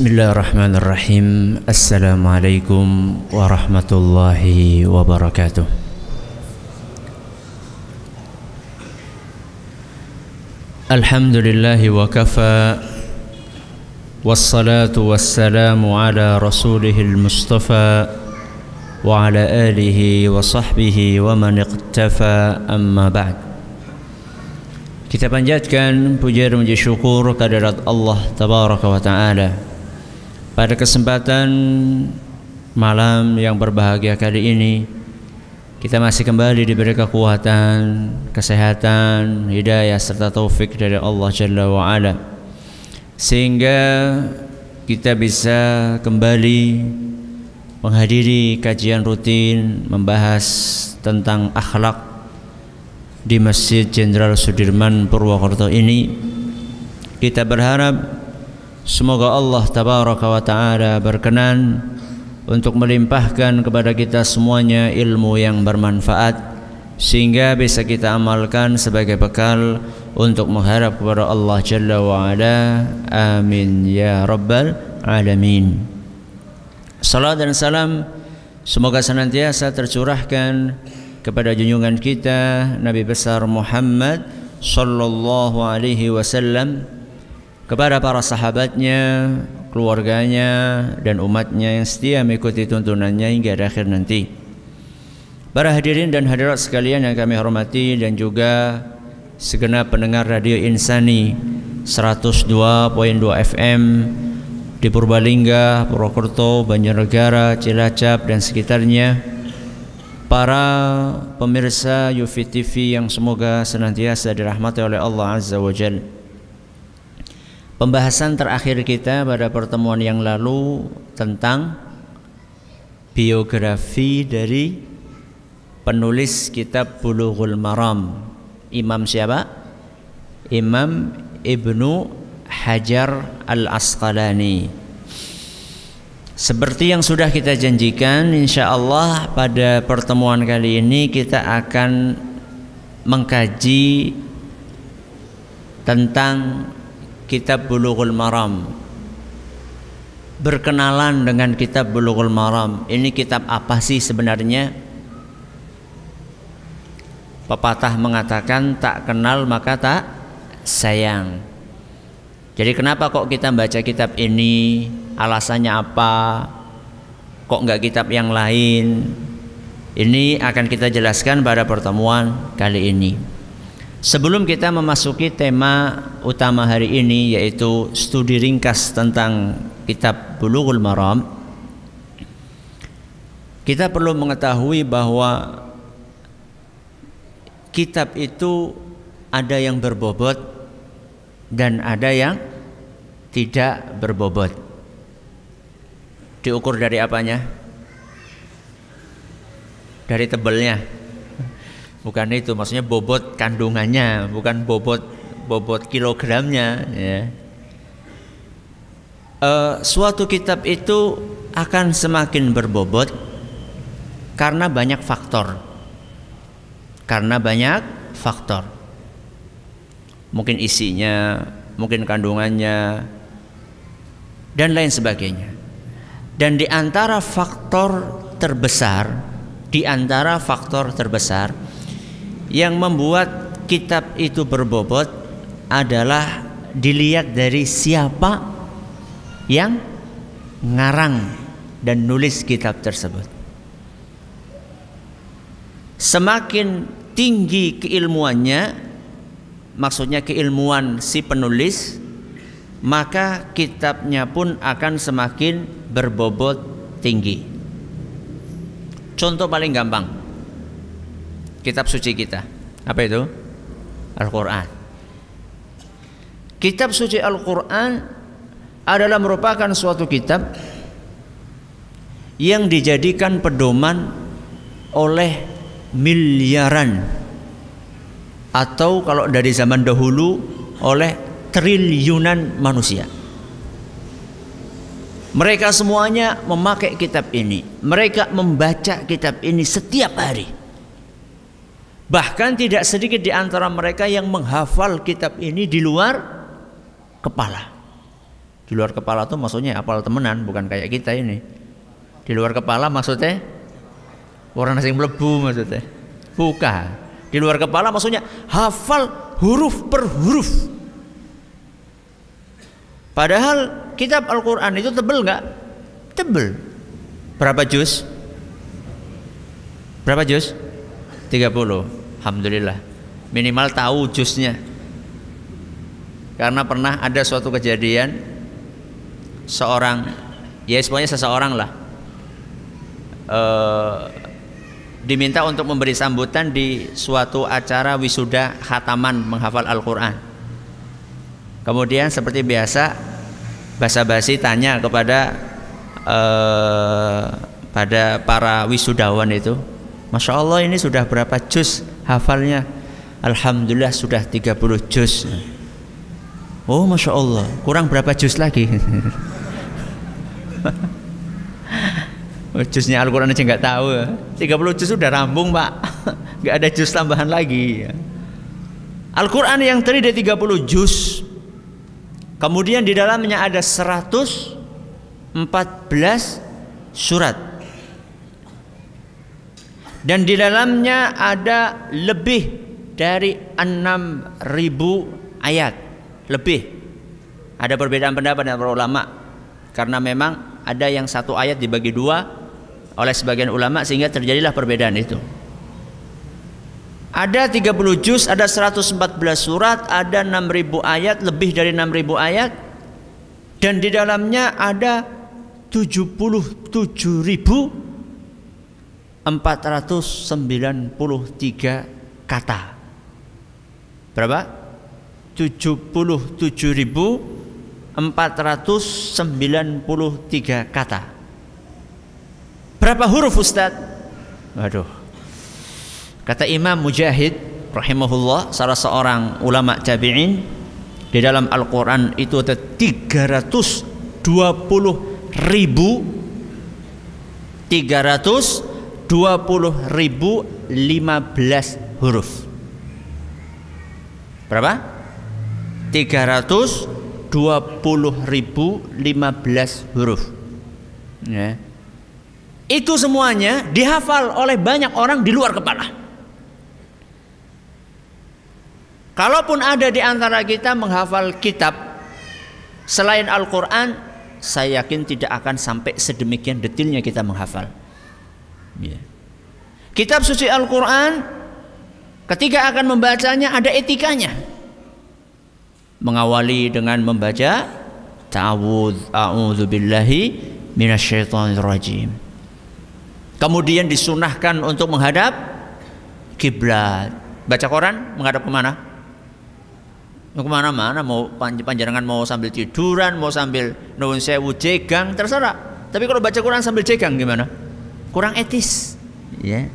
بسم الله الرحمن الرحيم السلام عليكم ورحمة الله وبركاته الحمد لله وكفى والصلاة والسلام على رسوله المصطفى وعلى آله وصحبه ومن اقتفى أما بعد Kita panjatkan puja dan puji syukur kehadirat Allah Tabaraka wa Ta'ala. Pada kesempatan malam yang berbahagia kali ini Kita masih kembali diberi kekuatan, kesehatan, hidayah serta taufik dari Allah Jalla wa Ala. Sehingga kita bisa kembali menghadiri kajian rutin membahas tentang akhlak di Masjid Jenderal Sudirman Purwokerto ini. Kita berharap semoga Allah tabaraka wa taala berkenan untuk melimpahkan kepada kita semuanya ilmu yang bermanfaat sehingga bisa kita amalkan sebagai bekal untuk mengharap kepada Allah Jalla wa ala. Amin ya rabbal alamin. Salat dan salam semoga senantiasa tercurahkan kepada junjungan kita Nabi besar Muhammad sallallahu alaihi wasallam kepada para sahabatnya, keluarganya dan umatnya yang setia mengikuti tuntunannya hingga akhir nanti. Para hadirin dan hadirat sekalian yang kami hormati dan juga segenap pendengar radio Insani 102.2 FM di Purbalingga, Purwokerto, Banjarnegara, Cilacap dan sekitarnya para pemirsa Yufi TV yang semoga senantiasa dirahmati oleh Allah Azza wa Jal. Pembahasan terakhir kita pada pertemuan yang lalu tentang biografi dari penulis kitab Bulughul Maram. Imam siapa? Imam Ibnu Hajar Al-Asqalani. Seperti yang sudah kita janjikan, insya Allah pada pertemuan kali ini kita akan mengkaji tentang kitab Bulughul Maram. Berkenalan dengan kitab Bulughul Maram. Ini kitab apa sih sebenarnya? Pepatah mengatakan tak kenal maka tak sayang. Jadi kenapa kok kita baca kitab ini? Alasannya apa? Kok nggak kitab yang lain? Ini akan kita jelaskan pada pertemuan kali ini. Sebelum kita memasuki tema utama hari ini yaitu studi ringkas tentang kitab Bulughul Maram, kita perlu mengetahui bahwa kitab itu ada yang berbobot dan ada yang tidak berbobot diukur dari apanya? Dari tebelnya. Bukan itu, maksudnya bobot kandungannya, bukan bobot bobot kilogramnya. Ya. Uh, suatu kitab itu akan semakin berbobot karena banyak faktor. Karena banyak faktor. Mungkin isinya, mungkin kandungannya, dan lain sebagainya. Dan di antara faktor terbesar, di antara faktor terbesar yang membuat kitab itu berbobot adalah dilihat dari siapa yang ngarang dan nulis kitab tersebut. Semakin tinggi keilmuannya, maksudnya keilmuan si penulis, maka kitabnya pun akan semakin berbobot tinggi. Contoh paling gampang. Kitab suci kita. Apa itu? Al-Qur'an. Kitab suci Al-Qur'an adalah merupakan suatu kitab yang dijadikan pedoman oleh miliaran atau kalau dari zaman dahulu oleh triliunan manusia. Mereka semuanya memakai kitab ini. Mereka membaca kitab ini setiap hari. Bahkan tidak sedikit di antara mereka yang menghafal kitab ini di luar kepala. Di luar kepala tuh maksudnya apal temenan, bukan kayak kita ini. Di luar kepala maksudnya orang asing melebu maksudnya. Bukan. Di luar kepala maksudnya hafal huruf per huruf. Padahal kitab Al-Quran itu tebel nggak? Tebel. Berapa juz? Berapa juz? 30. Alhamdulillah. Minimal tahu juznya. Karena pernah ada suatu kejadian seorang ya semuanya seseorang lah uh, diminta untuk memberi sambutan di suatu acara wisuda khataman menghafal Al-Quran. Kemudian seperti biasa basa-basi tanya kepada uh, pada para wisudawan itu, Masya Allah ini sudah berapa juz hafalnya? Alhamdulillah sudah 30 juz. Oh Masya Allah, kurang berapa juz lagi? Jusnya Al-Quran aja nggak tahu 30 juz sudah rambung pak nggak ada juz tambahan lagi Al-Quran yang terdiri dari 30 juz kemudian di dalamnya ada 114 surat dan di dalamnya ada lebih dari 6000 ayat. Lebih. Ada perbedaan pendapat dari para ulama. Karena memang ada yang satu ayat dibagi dua oleh sebagian ulama sehingga terjadilah perbedaan itu. Ada 30 juz, ada 114 surat, ada 6000 ayat, lebih dari 6000 ayat. Dan di dalamnya ada 493 kata. Berapa? 77.493 kata. Berapa huruf Ustaz? Waduh. Kata Imam Mujahid rahimahullah salah seorang ulama tabi'in di dalam Al-Qur'an itu ada 320 ribu 300 20.015 huruf. Berapa? 320.015 huruf. Ya. Itu semuanya dihafal oleh banyak orang di luar kepala. Kalaupun ada di antara kita menghafal kitab selain Al-Qur'an, saya yakin tidak akan sampai sedemikian detailnya kita menghafal. Ya. Kitab suci Al-Quran, ketika akan membacanya ada etikanya. Mengawali dengan membaca Ta'awudz a'udzu billahi minasyaitonir rajim. Kemudian disunahkan untuk menghadap kiblat. Baca koran menghadap ke mana? Mau ke mana-mana, mau panjangan mau sambil tiduran, mau sambil nuwun sewu jegang, terserah. Tapi kalau baca Quran sambil jegang gimana? Kurang etis. Ya.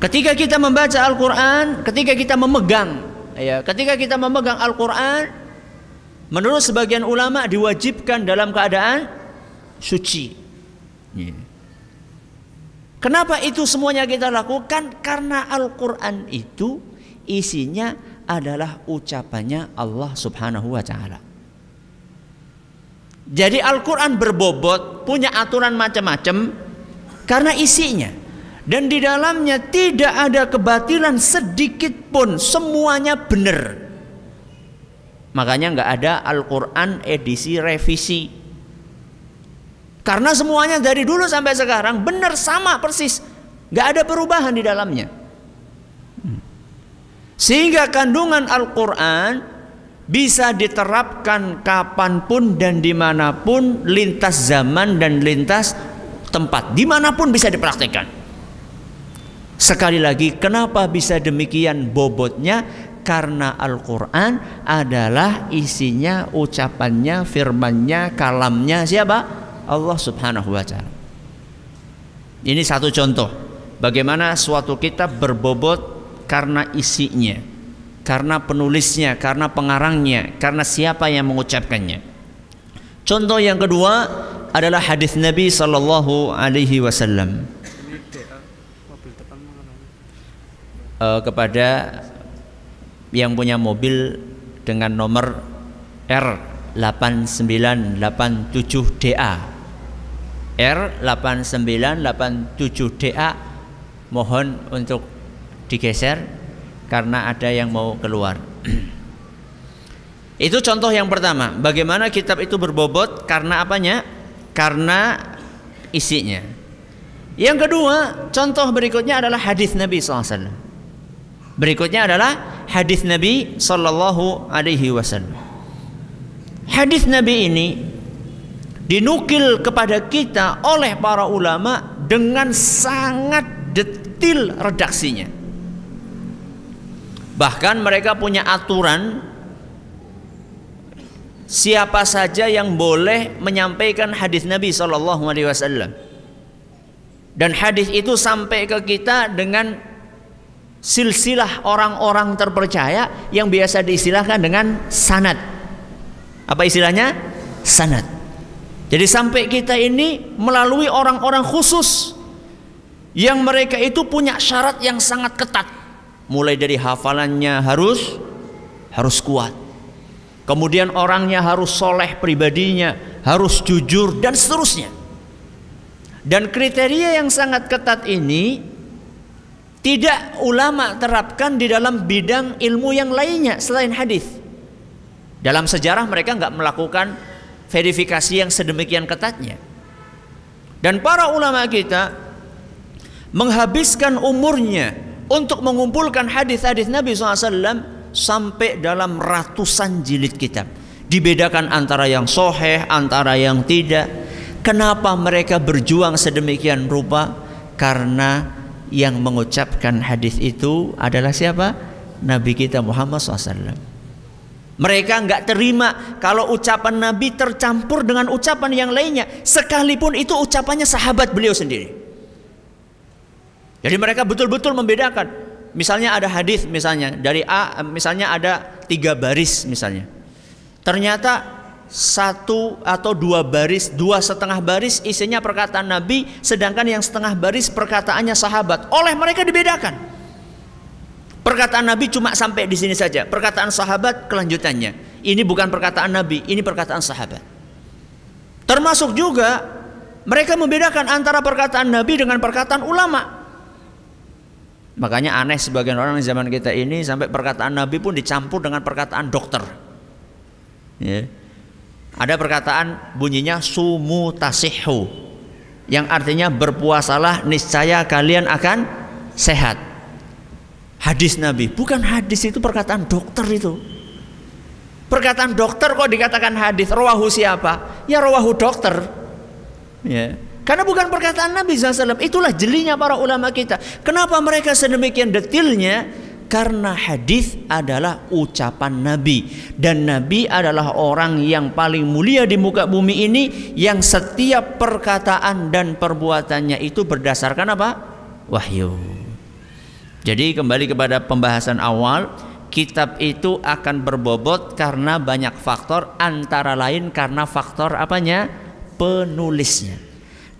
Ketika kita membaca Al-Quran, ketika kita memegang, ya, ketika kita memegang Al-Quran, menurut sebagian ulama diwajibkan dalam keadaan suci. Yeah. Kenapa itu semuanya kita lakukan? Karena Al-Quran itu isinya adalah ucapannya Allah Subhanahu wa Ta'ala. Jadi Al-Quran berbobot, punya aturan macam-macam karena isinya. Dan di dalamnya tidak ada kebatilan sedikit pun, semuanya benar. Makanya nggak ada Al-Quran edisi revisi karena semuanya dari dulu sampai sekarang benar sama persis. Gak ada perubahan di dalamnya. Sehingga kandungan Al-Quran bisa diterapkan kapan pun dan di mana pun lintas zaman dan lintas tempat. Di mana pun bisa dipraktikkan. Sekali lagi kenapa bisa demikian bobotnya? Karena Al-Quran adalah isinya, ucapannya, firmannya, kalamnya siapa? Allah Subhanahu wa taala. Ini satu contoh bagaimana suatu kitab berbobot karena isinya, karena penulisnya, karena pengarangnya, karena siapa yang mengucapkannya. Contoh yang kedua adalah hadis Nabi sallallahu alaihi wasallam. Uh, kepada yang punya mobil dengan nomor R 8987DA R8987DA mohon untuk digeser karena ada yang mau keluar itu contoh yang pertama bagaimana kitab itu berbobot karena apanya karena isinya yang kedua, contoh berikutnya adalah hadis Nabi SAW. Berikutnya adalah hadis Nabi Sallallahu Alaihi Wasallam. Hadis Nabi ini dinukil kepada kita oleh para ulama dengan sangat detil redaksinya. Bahkan mereka punya aturan siapa saja yang boleh menyampaikan hadis Nabi Sallallahu Alaihi Wasallam dan hadis itu sampai ke kita dengan silsilah orang-orang terpercaya yang biasa diistilahkan dengan sanad. Apa istilahnya? Sanad. Jadi sampai kita ini melalui orang-orang khusus yang mereka itu punya syarat yang sangat ketat. Mulai dari hafalannya harus harus kuat. Kemudian orangnya harus soleh pribadinya, harus jujur dan seterusnya. Dan kriteria yang sangat ketat ini tidak ulama terapkan di dalam bidang ilmu yang lainnya selain hadis. Dalam sejarah mereka nggak melakukan verifikasi yang sedemikian ketatnya. Dan para ulama kita menghabiskan umurnya untuk mengumpulkan hadis-hadis Nabi SAW sampai dalam ratusan jilid kitab. Dibedakan antara yang soheh, antara yang tidak. Kenapa mereka berjuang sedemikian rupa? Karena yang mengucapkan hadis itu adalah siapa? Nabi kita Muhammad SAW. Mereka nggak terima kalau ucapan Nabi tercampur dengan ucapan yang lainnya, sekalipun itu ucapannya sahabat beliau sendiri. Jadi mereka betul-betul membedakan. Misalnya ada hadis, misalnya dari A, misalnya ada tiga baris, misalnya. Ternyata satu atau dua baris, dua setengah baris isinya perkataan Nabi, sedangkan yang setengah baris perkataannya sahabat. Oleh mereka dibedakan. Perkataan Nabi cuma sampai di sini saja. Perkataan sahabat kelanjutannya. Ini bukan perkataan Nabi, ini perkataan sahabat. Termasuk juga mereka membedakan antara perkataan Nabi dengan perkataan ulama. Makanya aneh sebagian orang di zaman kita ini sampai perkataan Nabi pun dicampur dengan perkataan dokter. Ya. Ada perkataan bunyinya sumu tasihu yang artinya berpuasalah niscaya kalian akan sehat. Hadis Nabi, bukan hadis itu perkataan dokter itu. Perkataan dokter kok dikatakan hadis? Rawahu siapa? Ya rawahu dokter. Ya. Karena bukan perkataan Nabi SAW. Itulah jelinya para ulama kita. Kenapa mereka sedemikian detilnya? karena hadis adalah ucapan Nabi dan Nabi adalah orang yang paling mulia di muka bumi ini yang setiap perkataan dan perbuatannya itu berdasarkan apa? wahyu. Jadi kembali kepada pembahasan awal, kitab itu akan berbobot karena banyak faktor antara lain karena faktor apanya? penulisnya.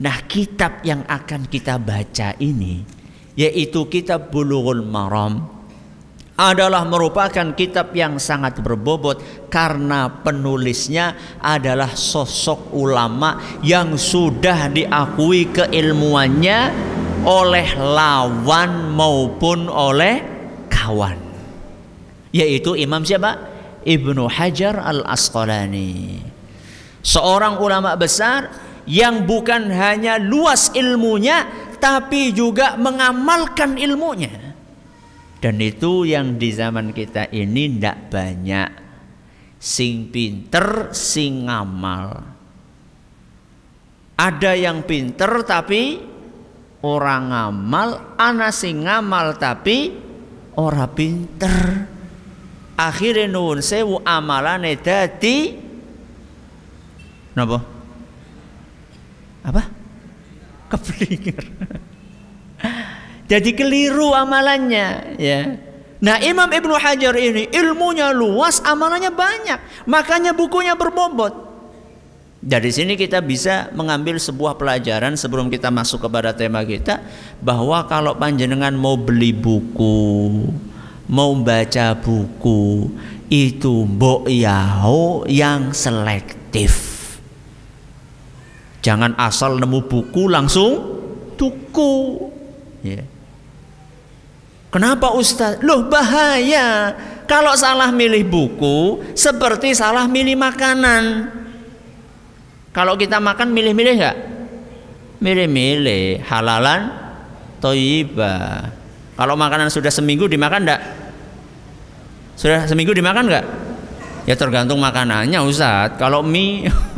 Nah, kitab yang akan kita baca ini yaitu kitab Bulughul Maram adalah merupakan kitab yang sangat berbobot karena penulisnya adalah sosok ulama yang sudah diakui keilmuannya oleh lawan maupun oleh kawan yaitu Imam siapa? Ibnu Hajar Al-Asqalani seorang ulama besar yang bukan hanya luas ilmunya tapi juga mengamalkan ilmunya dan itu yang di zaman kita ini ndak banyak sing pinter sing ngamal. Ada yang pinter tapi orang ngamal, ana sing ngamal tapi ora pinter. Akhirnya nuwun sewu amalane dadi napa? Apa? Keblinger. Jadi keliru amalannya, ya. Nah, Imam Ibnu Hajar ini ilmunya luas, amalannya banyak. Makanya bukunya berbobot. Dari sini kita bisa mengambil sebuah pelajaran sebelum kita masuk kepada tema kita bahwa kalau panjenengan mau beli buku, mau baca buku, itu mbok yao yang selektif. Jangan asal nemu buku langsung tuku. Ya. Kenapa Ustaz? Loh bahaya. Kalau salah milih buku seperti salah milih makanan. Kalau kita makan milih-milih nggak? Milih-milih halalan toiba. Kalau makanan sudah seminggu dimakan enggak? Sudah seminggu dimakan nggak? Ya tergantung makanannya Ustaz. Kalau mie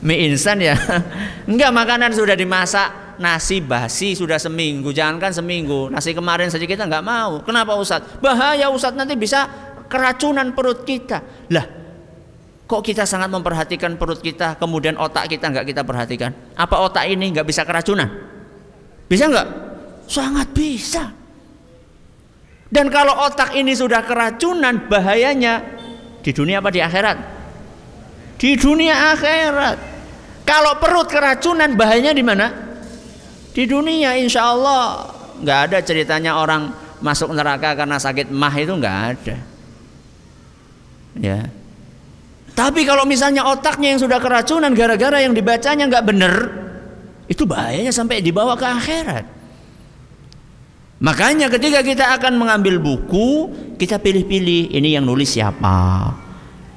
mie instan ya. Enggak makanan sudah dimasak nasi basi sudah seminggu. Jangankan seminggu nasi kemarin saja kita nggak mau. Kenapa Ustaz? Bahaya Ustaz nanti bisa keracunan perut kita. Lah kok kita sangat memperhatikan perut kita kemudian otak kita nggak kita perhatikan? Apa otak ini nggak bisa keracunan? Bisa nggak sangat bisa. Dan kalau otak ini sudah keracunan, bahayanya di dunia apa? Di akhirat? Di dunia akhirat. Kalau perut keracunan, bahayanya di mana? Di dunia, insya Allah nggak ada ceritanya orang masuk neraka karena sakit mah itu nggak ada. Ya. Tapi kalau misalnya otaknya yang sudah keracunan gara-gara yang dibacanya nggak benar, itu bahayanya sampai dibawa ke akhirat. Makanya ketika kita akan mengambil buku, kita pilih-pilih ini yang nulis siapa.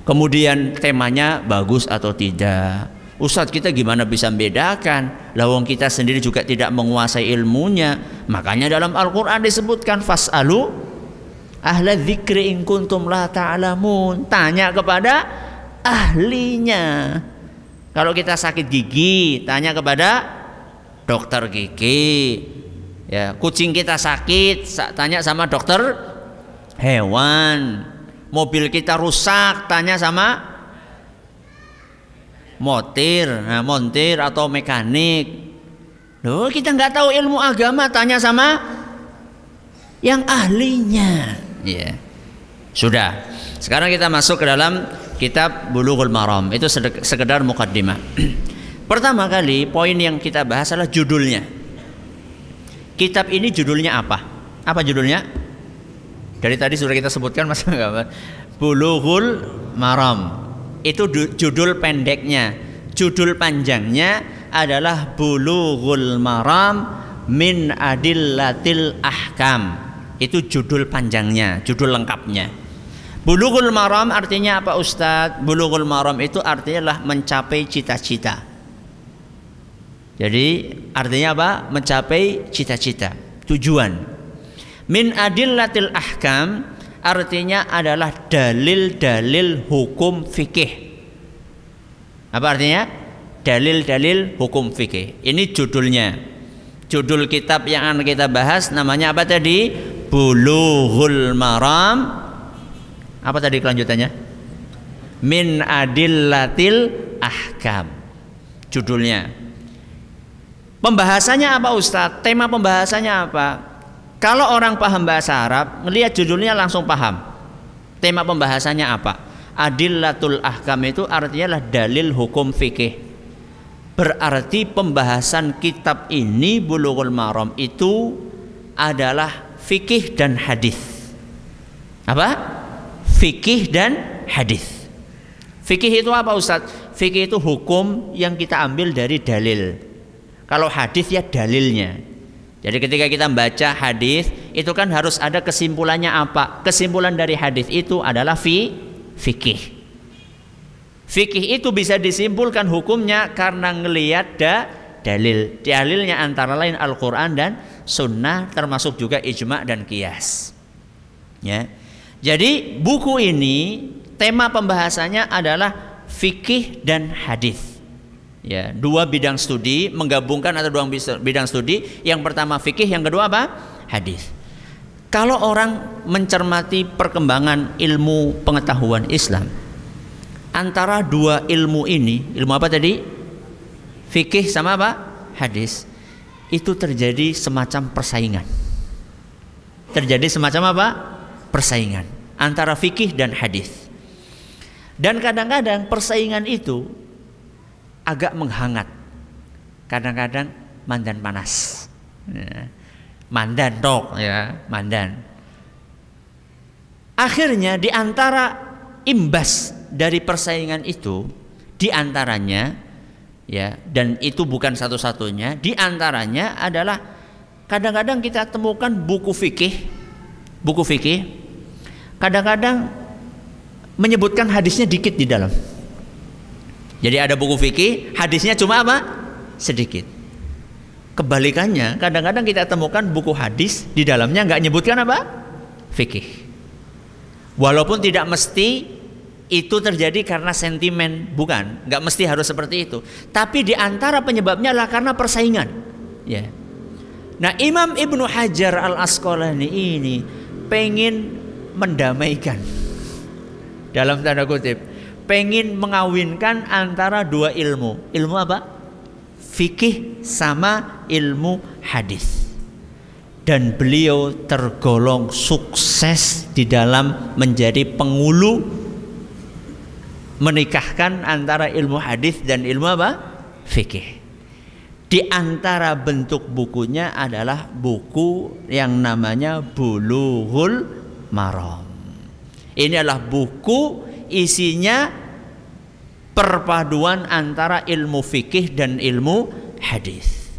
Kemudian temanya bagus atau tidak. Ustadz kita gimana bisa membedakan? Lawang kita sendiri juga tidak menguasai ilmunya. Makanya dalam Al-Quran disebutkan fas'alu ahla dzikri in kuntum la ta'lamun. Tanya kepada ahlinya. Kalau kita sakit gigi, tanya kepada dokter gigi. Ya, kucing kita sakit, tanya sama dokter hewan. Mobil kita rusak, tanya sama motir, nah, montir atau mekanik. Loh, kita nggak tahu ilmu agama, tanya sama yang ahlinya. Ya. Sudah. Sekarang kita masuk ke dalam kitab Bulughul Maram. Itu sekedar mukaddimah. Pertama kali poin yang kita bahas adalah judulnya. Kitab ini judulnya apa? Apa judulnya? Dari tadi sudah kita sebutkan mas Bulughul Maram. Itu judul pendeknya. Judul panjangnya adalah Bulughul Maram min adillatil ahkam. Itu judul panjangnya, judul lengkapnya. Bulughul Maram artinya apa Ustadz? Bulughul Maram itu artinya adalah mencapai cita-cita jadi artinya apa? Mencapai cita-cita, tujuan. Min adillatil ahkam artinya adalah dalil-dalil hukum fikih. Apa artinya? Dalil-dalil hukum fikih. Ini judulnya. Judul kitab yang akan kita bahas namanya apa tadi? Bulughul Maram. Apa tadi kelanjutannya? Min adillatil ahkam. Judulnya. Pembahasannya apa Ustadz? Tema pembahasannya apa? Kalau orang paham bahasa Arab, melihat judulnya langsung paham. Tema pembahasannya apa? Adillatul ahkam itu artinya adalah dalil hukum fikih. Berarti pembahasan kitab ini Bulughul Maram itu adalah fikih dan hadis. Apa? Fikih dan hadis. Fikih itu apa Ustadz? Fikih itu hukum yang kita ambil dari dalil kalau hadis ya dalilnya. Jadi ketika kita baca hadis itu kan harus ada kesimpulannya apa? Kesimpulan dari hadis itu adalah fi fikih. Fikih itu bisa disimpulkan hukumnya karena ngelihat da dalil. Dalilnya antara lain Al-Qur'an dan sunnah termasuk juga ijma dan kias. Ya. Jadi buku ini tema pembahasannya adalah fikih dan hadis ya dua bidang studi menggabungkan atau dua bidang studi. Yang pertama fikih yang kedua apa? Hadis. Kalau orang mencermati perkembangan ilmu pengetahuan Islam antara dua ilmu ini ilmu apa tadi? Fikih sama apa? Hadis. Itu terjadi semacam persaingan. Terjadi semacam apa? Persaingan antara fikih dan hadis. Dan kadang-kadang persaingan itu agak menghangat. Kadang-kadang mandan panas. Ya. Mandan dok ya, mandan. Akhirnya di antara imbas dari persaingan itu di antaranya ya dan itu bukan satu-satunya di antaranya adalah kadang-kadang kita temukan buku fikih buku fikih kadang-kadang menyebutkan hadisnya dikit di dalam jadi ada buku fikih hadisnya cuma apa sedikit kebalikannya kadang-kadang kita temukan buku hadis di dalamnya nggak nyebutkan apa fikih walaupun tidak mesti itu terjadi karena sentimen, bukan. Nggak mesti harus seperti itu. Tapi di antara penyebabnya adalah karena persaingan. Ya. Nah, Imam Ibnu Hajar Al Asqalani ini pengen mendamaikan dalam tanda kutip, pengen mengawinkan antara dua ilmu. Ilmu apa? Fikih sama ilmu hadis. Dan beliau tergolong sukses di dalam menjadi pengulu menikahkan antara ilmu hadis dan ilmu apa? Fikih. Di antara bentuk bukunya adalah buku yang namanya Bulughul Maram. Ini adalah buku isinya perpaduan antara ilmu fikih dan ilmu hadis.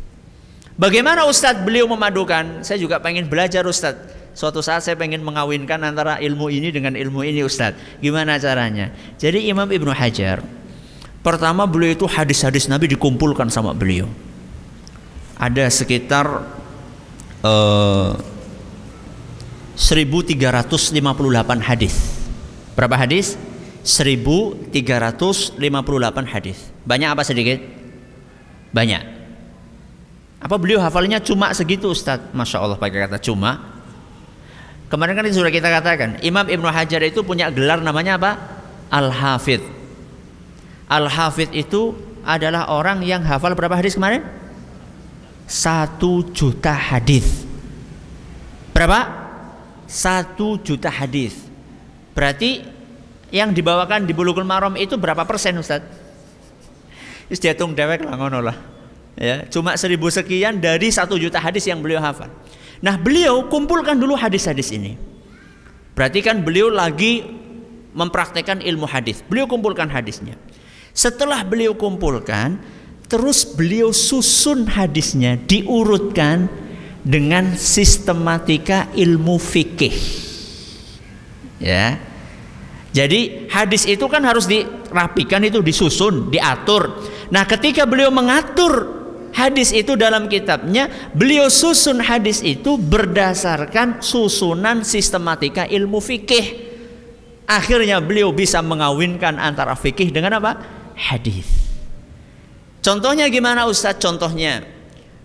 Bagaimana Ustadz beliau memadukan? Saya juga pengen belajar Ustadz suatu saat saya pengen mengawinkan antara ilmu ini dengan ilmu ini Ustadz. Gimana caranya? Jadi Imam Ibnu Hajar pertama beliau itu hadis-hadis Nabi dikumpulkan sama beliau. Ada sekitar uh, eh, 1358 hadis. Berapa hadis? 1358 hadis. Banyak apa sedikit? Banyak. Apa beliau hafalnya cuma segitu Ustadz? Masya Allah pakai kata cuma. Kemarin kan sudah kita katakan, Imam Ibnu Hajar itu punya gelar namanya apa? Al-Hafidh. Al-Hafidh itu adalah orang yang hafal berapa hadis kemarin? Satu juta hadis. Berapa? Satu juta hadis. Berarti yang dibawakan di Bulughul Maram itu berapa persen Ustaz? Is dihitung dewek lah ngono lah. Ya, cuma seribu sekian dari satu juta hadis yang beliau hafal. Nah beliau kumpulkan dulu hadis-hadis ini. Berarti kan beliau lagi mempraktekkan ilmu hadis. Beliau kumpulkan hadisnya. Setelah beliau kumpulkan, terus beliau susun hadisnya, diurutkan dengan sistematika ilmu fikih. Ya. Jadi hadis itu kan harus dirapikan itu disusun, diatur. Nah, ketika beliau mengatur hadis itu dalam kitabnya beliau susun hadis itu berdasarkan susunan sistematika ilmu fikih. Akhirnya beliau bisa mengawinkan antara fikih dengan apa? Hadis. Contohnya gimana Ustadz? Contohnya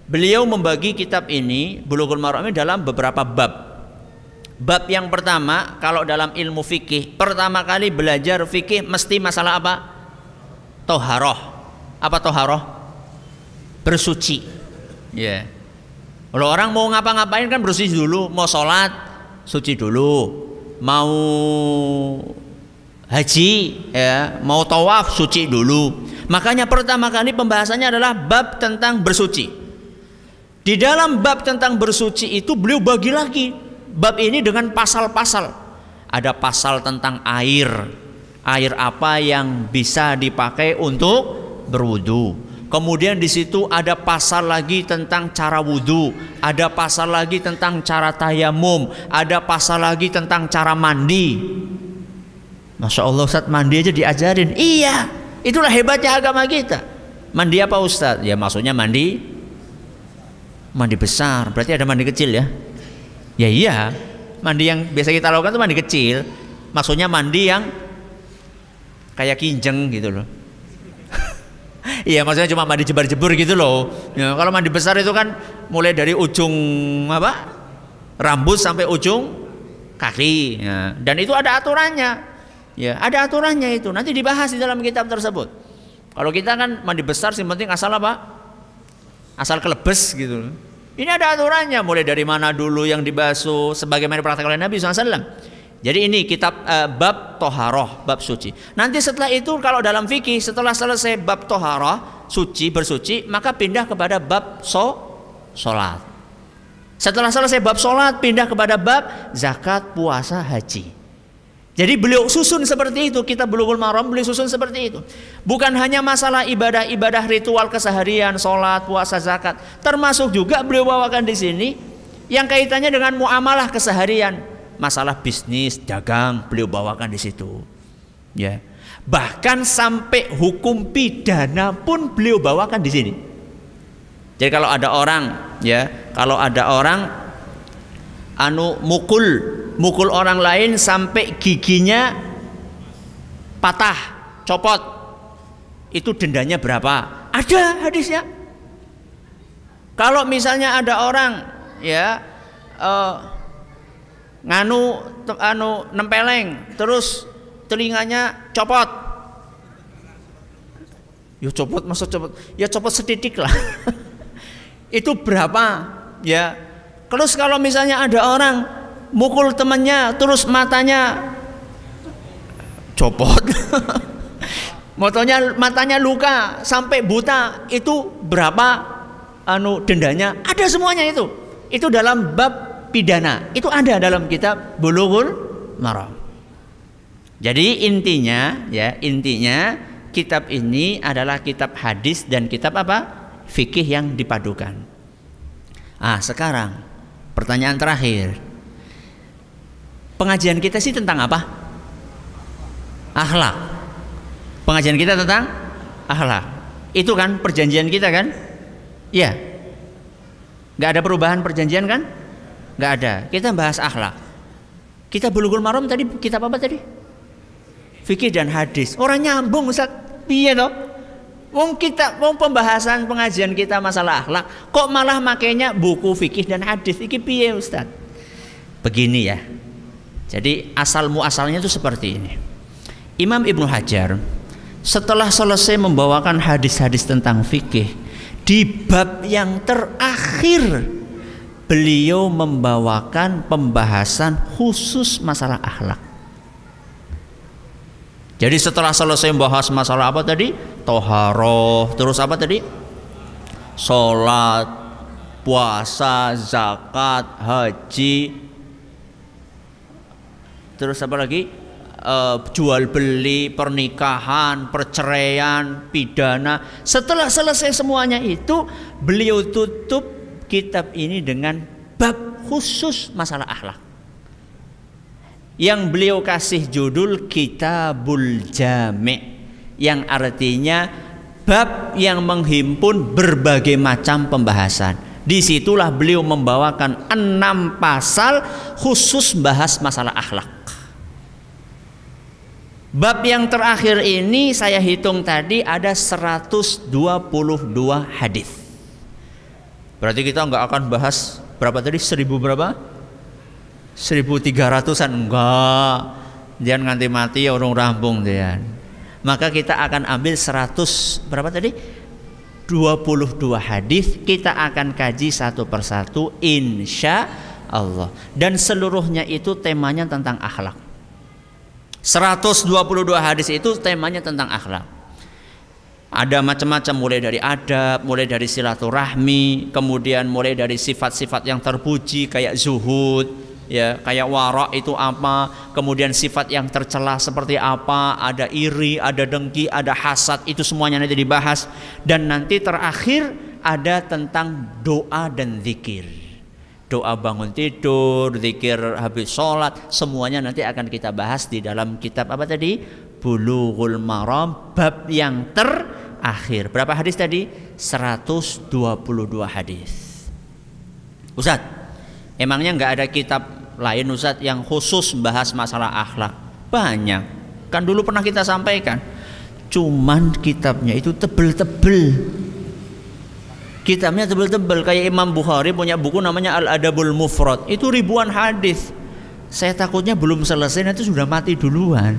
beliau membagi kitab ini Bulughul Maram dalam beberapa bab Bab yang pertama kalau dalam ilmu fikih pertama kali belajar fikih mesti masalah apa? Toharoh. Apa toharoh? bersuci. Ya. Yeah. Kalau orang mau ngapa-ngapain kan bersuci dulu, mau sholat suci dulu, mau haji ya, mau tawaf suci dulu. Makanya pertama kali pembahasannya adalah bab tentang bersuci. Di dalam bab tentang bersuci itu beliau bagi lagi bab ini dengan pasal-pasal. Ada pasal tentang air. Air apa yang bisa dipakai untuk berwudu Kemudian di situ ada pasal lagi tentang cara wudhu, ada pasal lagi tentang cara tayamum, ada pasal lagi tentang cara mandi. Masya Allah Ustaz mandi aja diajarin. Iya, itulah hebatnya agama kita. Mandi apa Ustaz? Ya maksudnya mandi mandi besar. Berarti ada mandi kecil ya? Ya iya. Mandi yang biasa kita lakukan itu mandi kecil. Maksudnya mandi yang kayak kinjeng gitu loh Iya maksudnya cuma mandi jebar-jebur gitu loh. Ya, kalau mandi besar itu kan mulai dari ujung apa rambut sampai ujung kaki. Ya. Dan itu ada aturannya. Ya ada aturannya itu. Nanti dibahas di dalam kitab tersebut. Kalau kita kan mandi besar sih penting asal apa? Asal kelebes gitu. Ini ada aturannya mulai dari mana dulu yang dibasuh sebagaimana praktek oleh Nabi SAW. Jadi ini kitab uh, bab toharoh, bab suci. Nanti setelah itu kalau dalam fikih setelah selesai bab toharoh, suci bersuci, maka pindah kepada bab so solat. Setelah selesai bab solat, pindah kepada bab zakat, puasa, haji. Jadi beliau susun seperti itu, kita bulughul maram beliau susun seperti itu. Bukan hanya masalah ibadah-ibadah ritual keseharian, sholat, puasa, zakat, termasuk juga beliau bawakan di sini yang kaitannya dengan muamalah keseharian, masalah bisnis, dagang, beliau bawakan di situ. Ya. Bahkan sampai hukum pidana pun beliau bawakan di sini. Jadi kalau ada orang, ya, kalau ada orang anu mukul mukul orang lain sampai giginya patah, copot. Itu dendanya berapa? Ada hadisnya. Kalau misalnya ada orang ya uh, nganu anu nempeleng terus telinganya copot. Ya copot maksud copot, ya copot setitik lah. itu berapa? Ya. Terus kalau misalnya ada orang mukul temannya terus matanya copot. Motonya matanya luka sampai buta itu berapa anu dendanya? Ada semuanya itu. Itu dalam bab pidana. Itu ada dalam kitab bulughul maram. Jadi intinya ya intinya kitab ini adalah kitab hadis dan kitab apa? Fikih yang dipadukan. Ah sekarang pertanyaan terakhir pengajian kita sih tentang apa? Akhlak. Pengajian kita tentang akhlak. Itu kan perjanjian kita kan? Iya. Gak ada perubahan perjanjian kan? Gak ada. Kita bahas akhlak. Kita bulughul maram tadi kitab apa tadi? Fikih dan hadis. Orang nyambung Ustaz. Iya toh? Wong kita, wong pembahasan pengajian kita masalah akhlak, kok malah makainya buku fikih dan hadis? Iki piye Ustaz? Begini ya, jadi asal muasalnya itu seperti ini. Imam Ibnu Hajar setelah selesai membawakan hadis-hadis tentang fikih di bab yang terakhir beliau membawakan pembahasan khusus masalah akhlak. Jadi setelah selesai membahas masalah apa tadi? Toharoh, terus apa tadi? Sholat, puasa, zakat, haji, terus apa lagi? Uh, jual beli pernikahan perceraian pidana. Setelah selesai semuanya itu beliau tutup kitab ini dengan bab khusus masalah akhlak yang beliau kasih judul Kitabul Jami' yang artinya bab yang menghimpun berbagai macam pembahasan di situlah beliau membawakan enam pasal khusus bahas masalah akhlak Bab yang terakhir ini saya hitung tadi ada 122 hadis. Berarti kita nggak akan bahas berapa tadi? Seribu berapa? 1300an enggak. Jangan nganti mati ya orang rampung dia. Maka kita akan ambil 100 berapa tadi? 22 hadis kita akan kaji satu persatu insya Allah dan seluruhnya itu temanya tentang akhlak 122 hadis itu temanya tentang akhlak. Ada macam-macam mulai dari adab, mulai dari silaturahmi, kemudian mulai dari sifat-sifat yang terpuji kayak zuhud, ya, kayak warak itu apa, kemudian sifat yang tercela seperti apa, ada iri, ada dengki, ada hasad, itu semuanya nanti dibahas dan nanti terakhir ada tentang doa dan zikir doa bangun tidur, zikir habis sholat, semuanya nanti akan kita bahas di dalam kitab apa tadi? Bulughul Maram bab yang terakhir. Berapa hadis tadi? 122 hadis. Ustaz, emangnya nggak ada kitab lain Ustaz yang khusus bahas masalah akhlak? Banyak. Kan dulu pernah kita sampaikan. Cuman kitabnya itu tebel-tebel kitabnya tebel-tebel kayak Imam Bukhari punya buku namanya Al Adabul Mufrad itu ribuan hadis saya takutnya belum selesai nanti sudah mati duluan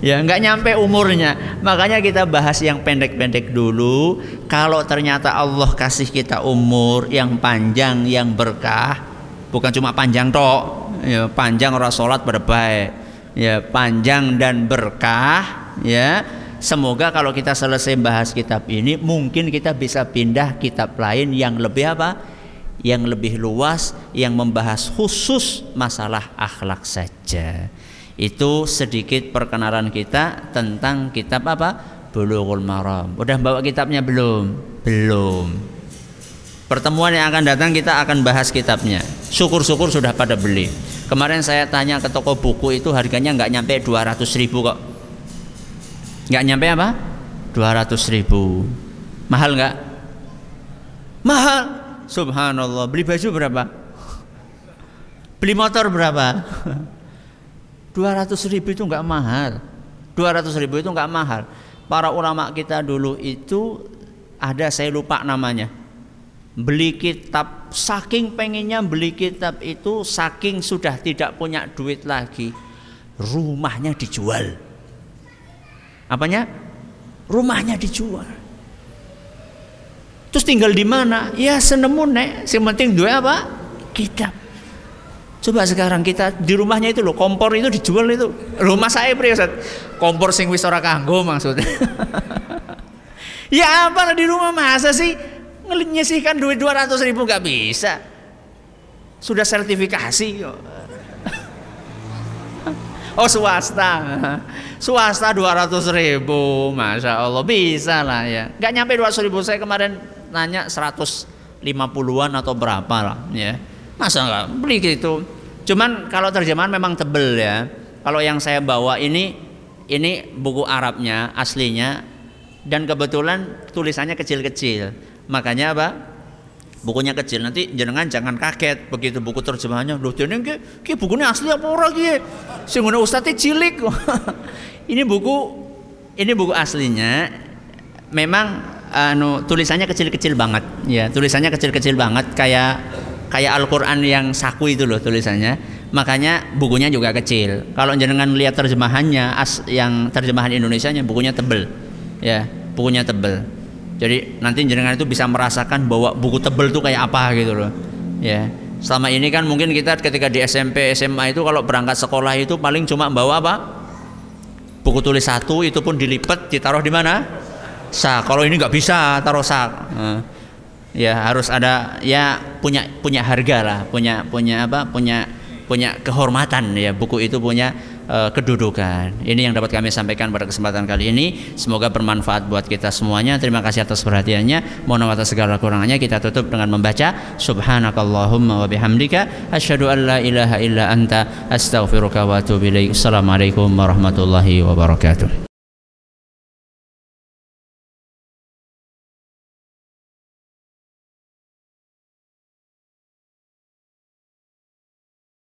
ya nggak nyampe umurnya makanya kita bahas yang pendek-pendek dulu kalau ternyata Allah kasih kita umur yang panjang yang berkah bukan cuma panjang tok ya panjang orang sholat berbaik ya panjang dan berkah ya Semoga kalau kita selesai bahas kitab ini mungkin kita bisa pindah kitab lain yang lebih apa? yang lebih luas yang membahas khusus masalah akhlak saja. Itu sedikit perkenalan kita tentang kitab apa? Bulughul Maram. Udah bawa kitabnya belum? Belum. Pertemuan yang akan datang kita akan bahas kitabnya. Syukur-syukur sudah pada beli. Kemarin saya tanya ke toko buku itu harganya nggak nyampe 200 ribu kok. Nggak nyampe apa? 200 ribu. Mahal nggak? Mahal. Subhanallah. Beli baju berapa? Beli motor berapa? 200 ribu itu nggak mahal. 200 ribu itu nggak mahal. Para ulama kita dulu itu ada saya lupa namanya. Beli kitab saking pengennya beli kitab itu saking sudah tidak punya duit lagi. Rumahnya dijual. Apanya? Rumahnya dijual. Terus tinggal di mana? Ya senemu nek, yang penting dua apa? Kitab. Coba sekarang kita di rumahnya itu loh, kompor itu dijual itu. Rumah saya pria Kompor sing wis ora kanggo maksudnya. ya apa di rumah masa sih nyisihkan duit 200 ribu gak bisa. Sudah sertifikasi Oh swasta, swasta 200 ribu, masya Allah bisa lah ya. Gak nyampe 200 ribu saya kemarin nanya 150-an atau berapa lah ya. Masa nggak beli gitu. Cuman kalau terjemahan memang tebel ya. Kalau yang saya bawa ini ini buku Arabnya aslinya dan kebetulan tulisannya kecil-kecil. Makanya apa? Bukunya kecil. Nanti jenengan jangan kaget. Begitu buku terjemahannya. Loh, jadi ki, ki bukunya asli apa ora ki? Sing ustadz cilik. ini buku ini buku aslinya. Memang anu tulisannya kecil-kecil banget. Ya tulisannya kecil-kecil banget. Kayak kayak Al-Qur'an yang saku itu loh tulisannya. Makanya bukunya juga kecil. Kalau jenengan lihat terjemahannya as yang terjemahan Indonesia nya bukunya tebel. Ya bukunya tebel jadi nanti jenengan itu bisa merasakan bahwa buku tebel itu kayak apa gitu loh. Ya. Selama ini kan mungkin kita ketika di SMP SMA itu kalau berangkat sekolah itu paling cuma bawa apa? Buku tulis satu itu pun dilipat ditaruh di mana? Sak. Kalau ini nggak bisa taruh uh, ya harus ada ya punya punya harga lah. Punya punya apa? Punya punya kehormatan ya buku itu punya uh, kedudukan. Ini yang dapat kami sampaikan pada kesempatan kali ini. Semoga bermanfaat buat kita semuanya. Terima kasih atas perhatiannya. Mohon maaf atas segala kurangannya kita tutup dengan membaca subhanakallahumma wa bihamdika asyhadu an la ilaha illa anta astaghfiruka wa atubu ilaik. Assalamualaikum warahmatullahi wabarakatuh